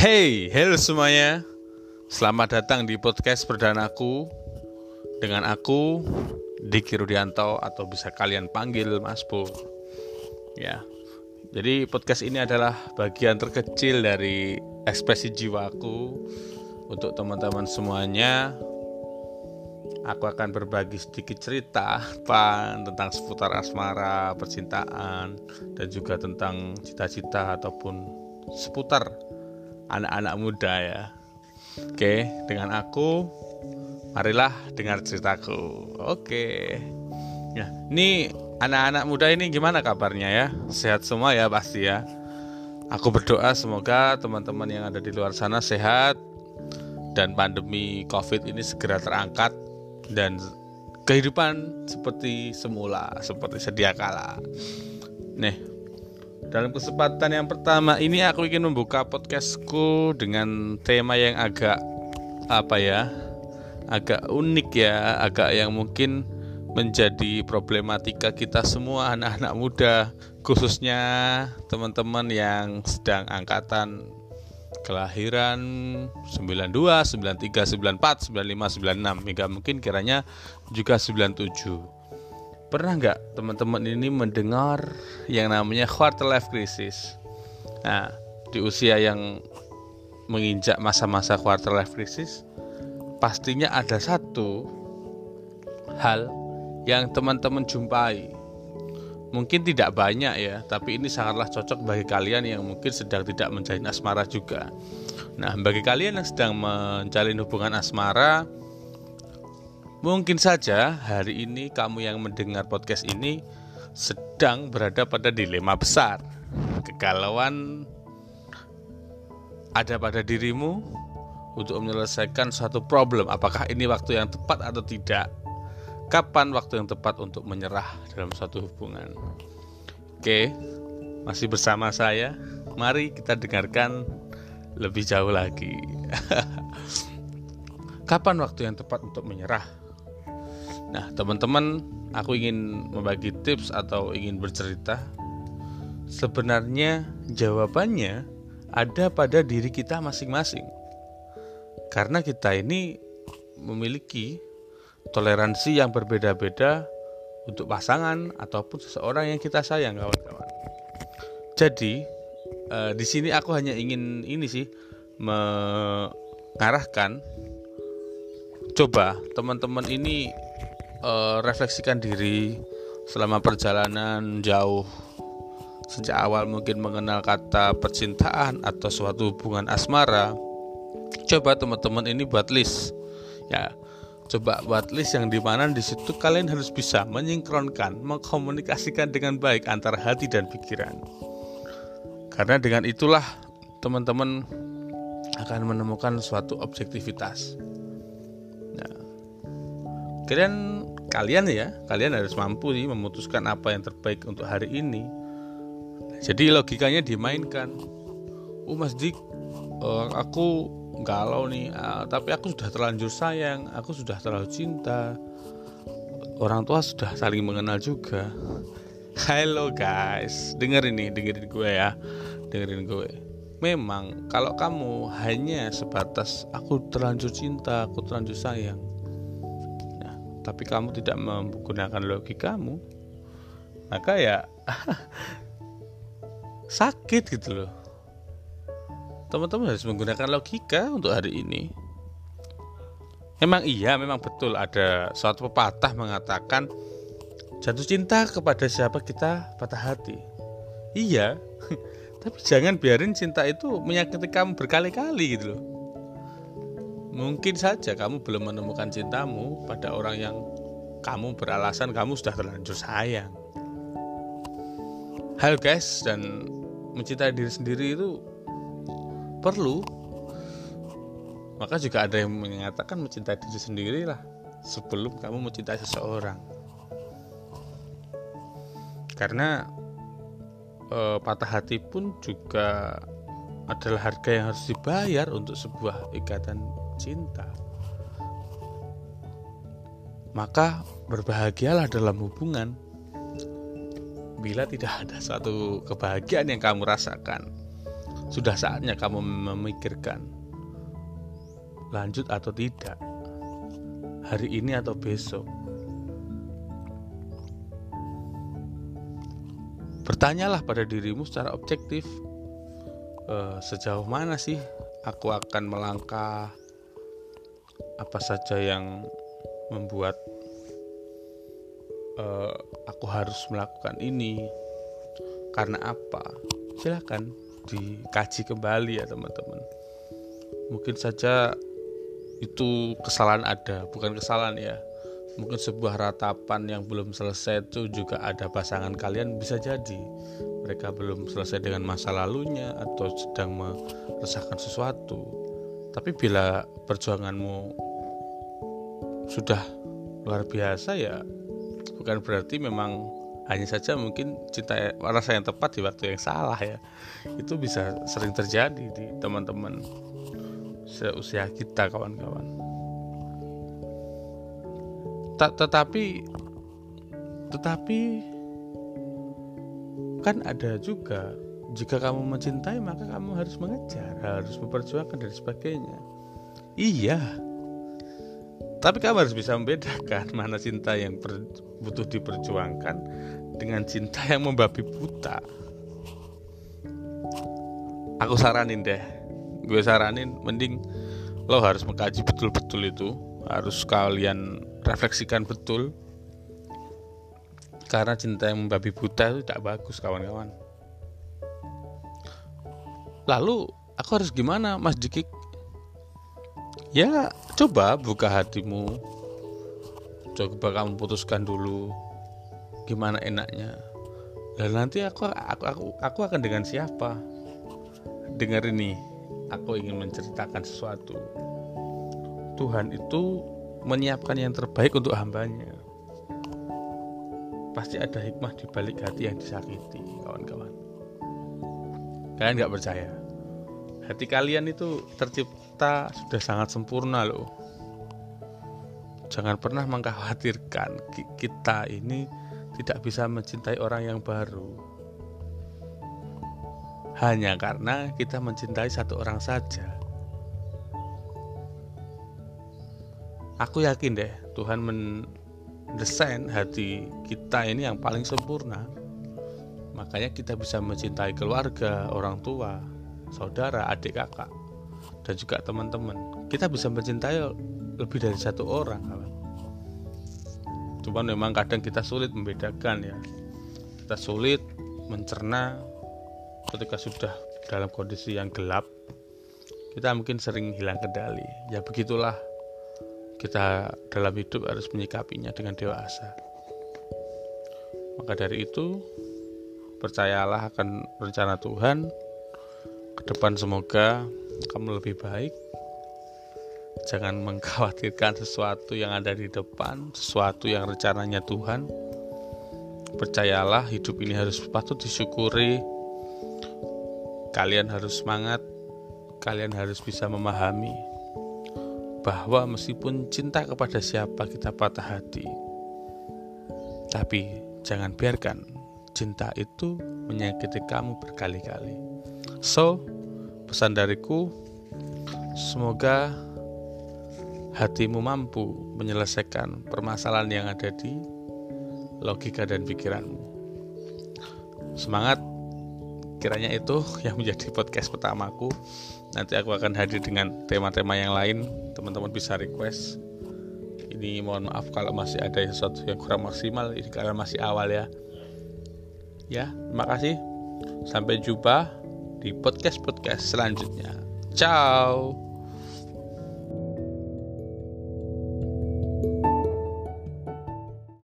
Hey, hello semuanya. Selamat datang di podcast perdanaku dengan aku Diki Rudianto atau bisa kalian panggil Mas Pur. Ya. Jadi podcast ini adalah bagian terkecil dari ekspresi jiwaku untuk teman-teman semuanya. Aku akan berbagi sedikit cerita pan tentang seputar asmara, percintaan, dan juga tentang cita-cita ataupun seputar anak-anak muda ya. Oke, dengan aku marilah dengar ceritaku. Oke. Ya, ini anak-anak muda ini gimana kabarnya ya? Sehat semua ya pasti ya. Aku berdoa semoga teman-teman yang ada di luar sana sehat dan pandemi Covid ini segera terangkat dan kehidupan seperti semula, seperti sedia kala. Nih, dalam kesempatan yang pertama ini aku ingin membuka podcastku dengan tema yang agak apa ya, agak unik ya, agak yang mungkin menjadi problematika kita semua anak-anak muda, khususnya teman-teman yang sedang angkatan kelahiran 92, 93, 94, 95, 96 hingga mungkin kiranya juga 97 Pernah nggak teman-teman ini mendengar yang namanya quarter life crisis? Nah, di usia yang menginjak masa-masa quarter life crisis, pastinya ada satu hal yang teman-teman jumpai. Mungkin tidak banyak ya, tapi ini sangatlah cocok bagi kalian yang mungkin sedang tidak menjalin asmara juga. Nah, bagi kalian yang sedang menjalin hubungan asmara, Mungkin saja hari ini kamu yang mendengar podcast ini sedang berada pada dilema besar. Kegalauan ada pada dirimu untuk menyelesaikan suatu problem. Apakah ini waktu yang tepat atau tidak? Kapan waktu yang tepat untuk menyerah dalam suatu hubungan? Oke, masih bersama saya. Mari kita dengarkan lebih jauh lagi. Kapan waktu yang tepat untuk menyerah? Nah, teman-teman, aku ingin membagi tips atau ingin bercerita. Sebenarnya jawabannya ada pada diri kita masing-masing. Karena kita ini memiliki toleransi yang berbeda-beda untuk pasangan ataupun seseorang yang kita sayang, kawan-kawan. Jadi, eh, di sini aku hanya ingin ini sih mengarahkan coba teman-teman ini uh, refleksikan diri selama perjalanan jauh. Sejak awal mungkin mengenal kata percintaan atau suatu hubungan asmara. Coba teman-teman ini buat list. Ya coba buat list yang di mana di situ kalian harus bisa menyinkronkan mengkomunikasikan dengan baik antara hati dan pikiran. Karena dengan itulah teman-teman akan menemukan suatu objektivitas. Nah, kalian kalian ya kalian harus mampu nih memutuskan apa yang terbaik untuk hari ini. Jadi logikanya dimainkan. Oh mas dik uh, aku galau nih uh, tapi aku sudah terlanjur sayang aku sudah terlalu cinta. Orang tua sudah saling mengenal juga. Halo guys. Dengerin nih dengerin gue ya. Dengerin gue. Memang kalau kamu hanya sebatas aku terlanjur cinta aku terlanjur sayang tapi kamu tidak menggunakan logikamu maka ya sakit gitu loh. Teman-teman harus menggunakan logika untuk hari ini. Memang iya memang betul ada suatu pepatah mengatakan jatuh cinta kepada siapa kita patah hati. Iya tapi jangan biarin cinta itu menyakiti kamu berkali-kali gitu loh Mungkin saja kamu belum menemukan cintamu pada orang yang kamu beralasan kamu sudah terlanjur sayang. Hal guys dan mencintai diri sendiri itu perlu. Maka juga ada yang mengatakan mencintai diri sendiri lah sebelum kamu mencintai seseorang. Karena e, patah hati pun juga adalah harga yang harus dibayar untuk sebuah ikatan cinta. Maka berbahagialah dalam hubungan bila tidak ada suatu kebahagiaan yang kamu rasakan. sudah saatnya kamu memikirkan lanjut atau tidak, hari ini atau besok. Bertanyalah pada dirimu secara objektif, eh, sejauh mana sih aku akan melangkah, apa saja yang membuat eh, aku harus melakukan ini, karena apa? Silahkan dikaji kembali ya teman-teman. Mungkin saja itu kesalahan ada bukan kesalahan ya mungkin sebuah ratapan yang belum selesai itu juga ada pasangan kalian bisa jadi mereka belum selesai dengan masa lalunya atau sedang meresahkan sesuatu tapi bila perjuanganmu sudah luar biasa ya bukan berarti memang hanya saja mungkin cinta rasa yang tepat di waktu yang salah ya itu bisa sering terjadi di teman-teman seusia kita kawan-kawan. Tetapi tetapi kan ada juga jika kamu mencintai maka kamu harus mengejar, harus memperjuangkan dan sebagainya. Iya. Tapi kamu harus bisa membedakan mana cinta yang butuh diperjuangkan dengan cinta yang membabi buta. Aku saranin deh, gue saranin mending lo harus mengkaji betul-betul itu. Harus kalian refleksikan betul. Karena cinta yang membabi buta itu tidak bagus kawan-kawan. Lalu aku harus gimana mas Dikik ya coba buka hatimu coba kamu putuskan dulu gimana enaknya dan nanti aku aku aku, aku akan dengan siapa dengar ini aku ingin menceritakan sesuatu. Tuhan itu menyiapkan yang terbaik untuk hambanya. Pasti ada hikmah di balik hati yang disakiti, kawan-kawan. Kalian nggak percaya? Hati kalian itu tercipta sudah sangat sempurna loh. Jangan pernah mengkhawatirkan kita ini tidak bisa mencintai orang yang baru hanya karena kita mencintai satu orang saja. Aku yakin deh, Tuhan mendesain hati kita ini yang paling sempurna. Makanya kita bisa mencintai keluarga, orang tua, saudara, adik kakak, dan juga teman-teman. Kita bisa mencintai lebih dari satu orang. Cuman memang kadang kita sulit membedakan ya. Kita sulit mencerna ketika sudah dalam kondisi yang gelap kita mungkin sering hilang kendali ya begitulah kita dalam hidup harus menyikapinya dengan dewasa maka dari itu percayalah akan rencana Tuhan ke depan semoga kamu lebih baik. Jangan mengkhawatirkan sesuatu yang ada di depan sesuatu yang rencananya Tuhan. Percayalah hidup ini harus patut disyukuri. Kalian harus semangat, kalian harus bisa memahami bahwa meskipun cinta kepada siapa kita patah hati, tapi jangan biarkan cinta itu menyakiti kamu berkali-kali. So, pesan dariku, semoga hatimu mampu menyelesaikan permasalahan yang ada di logika dan pikiranmu. Semangat. Kiranya itu yang menjadi podcast pertamaku. Nanti aku akan hadir dengan tema-tema yang lain. Teman-teman bisa request. Ini mohon maaf kalau masih ada sesuatu yang kurang maksimal. Ini karena masih awal ya. Ya terima kasih. Sampai jumpa di podcast podcast selanjutnya. Ciao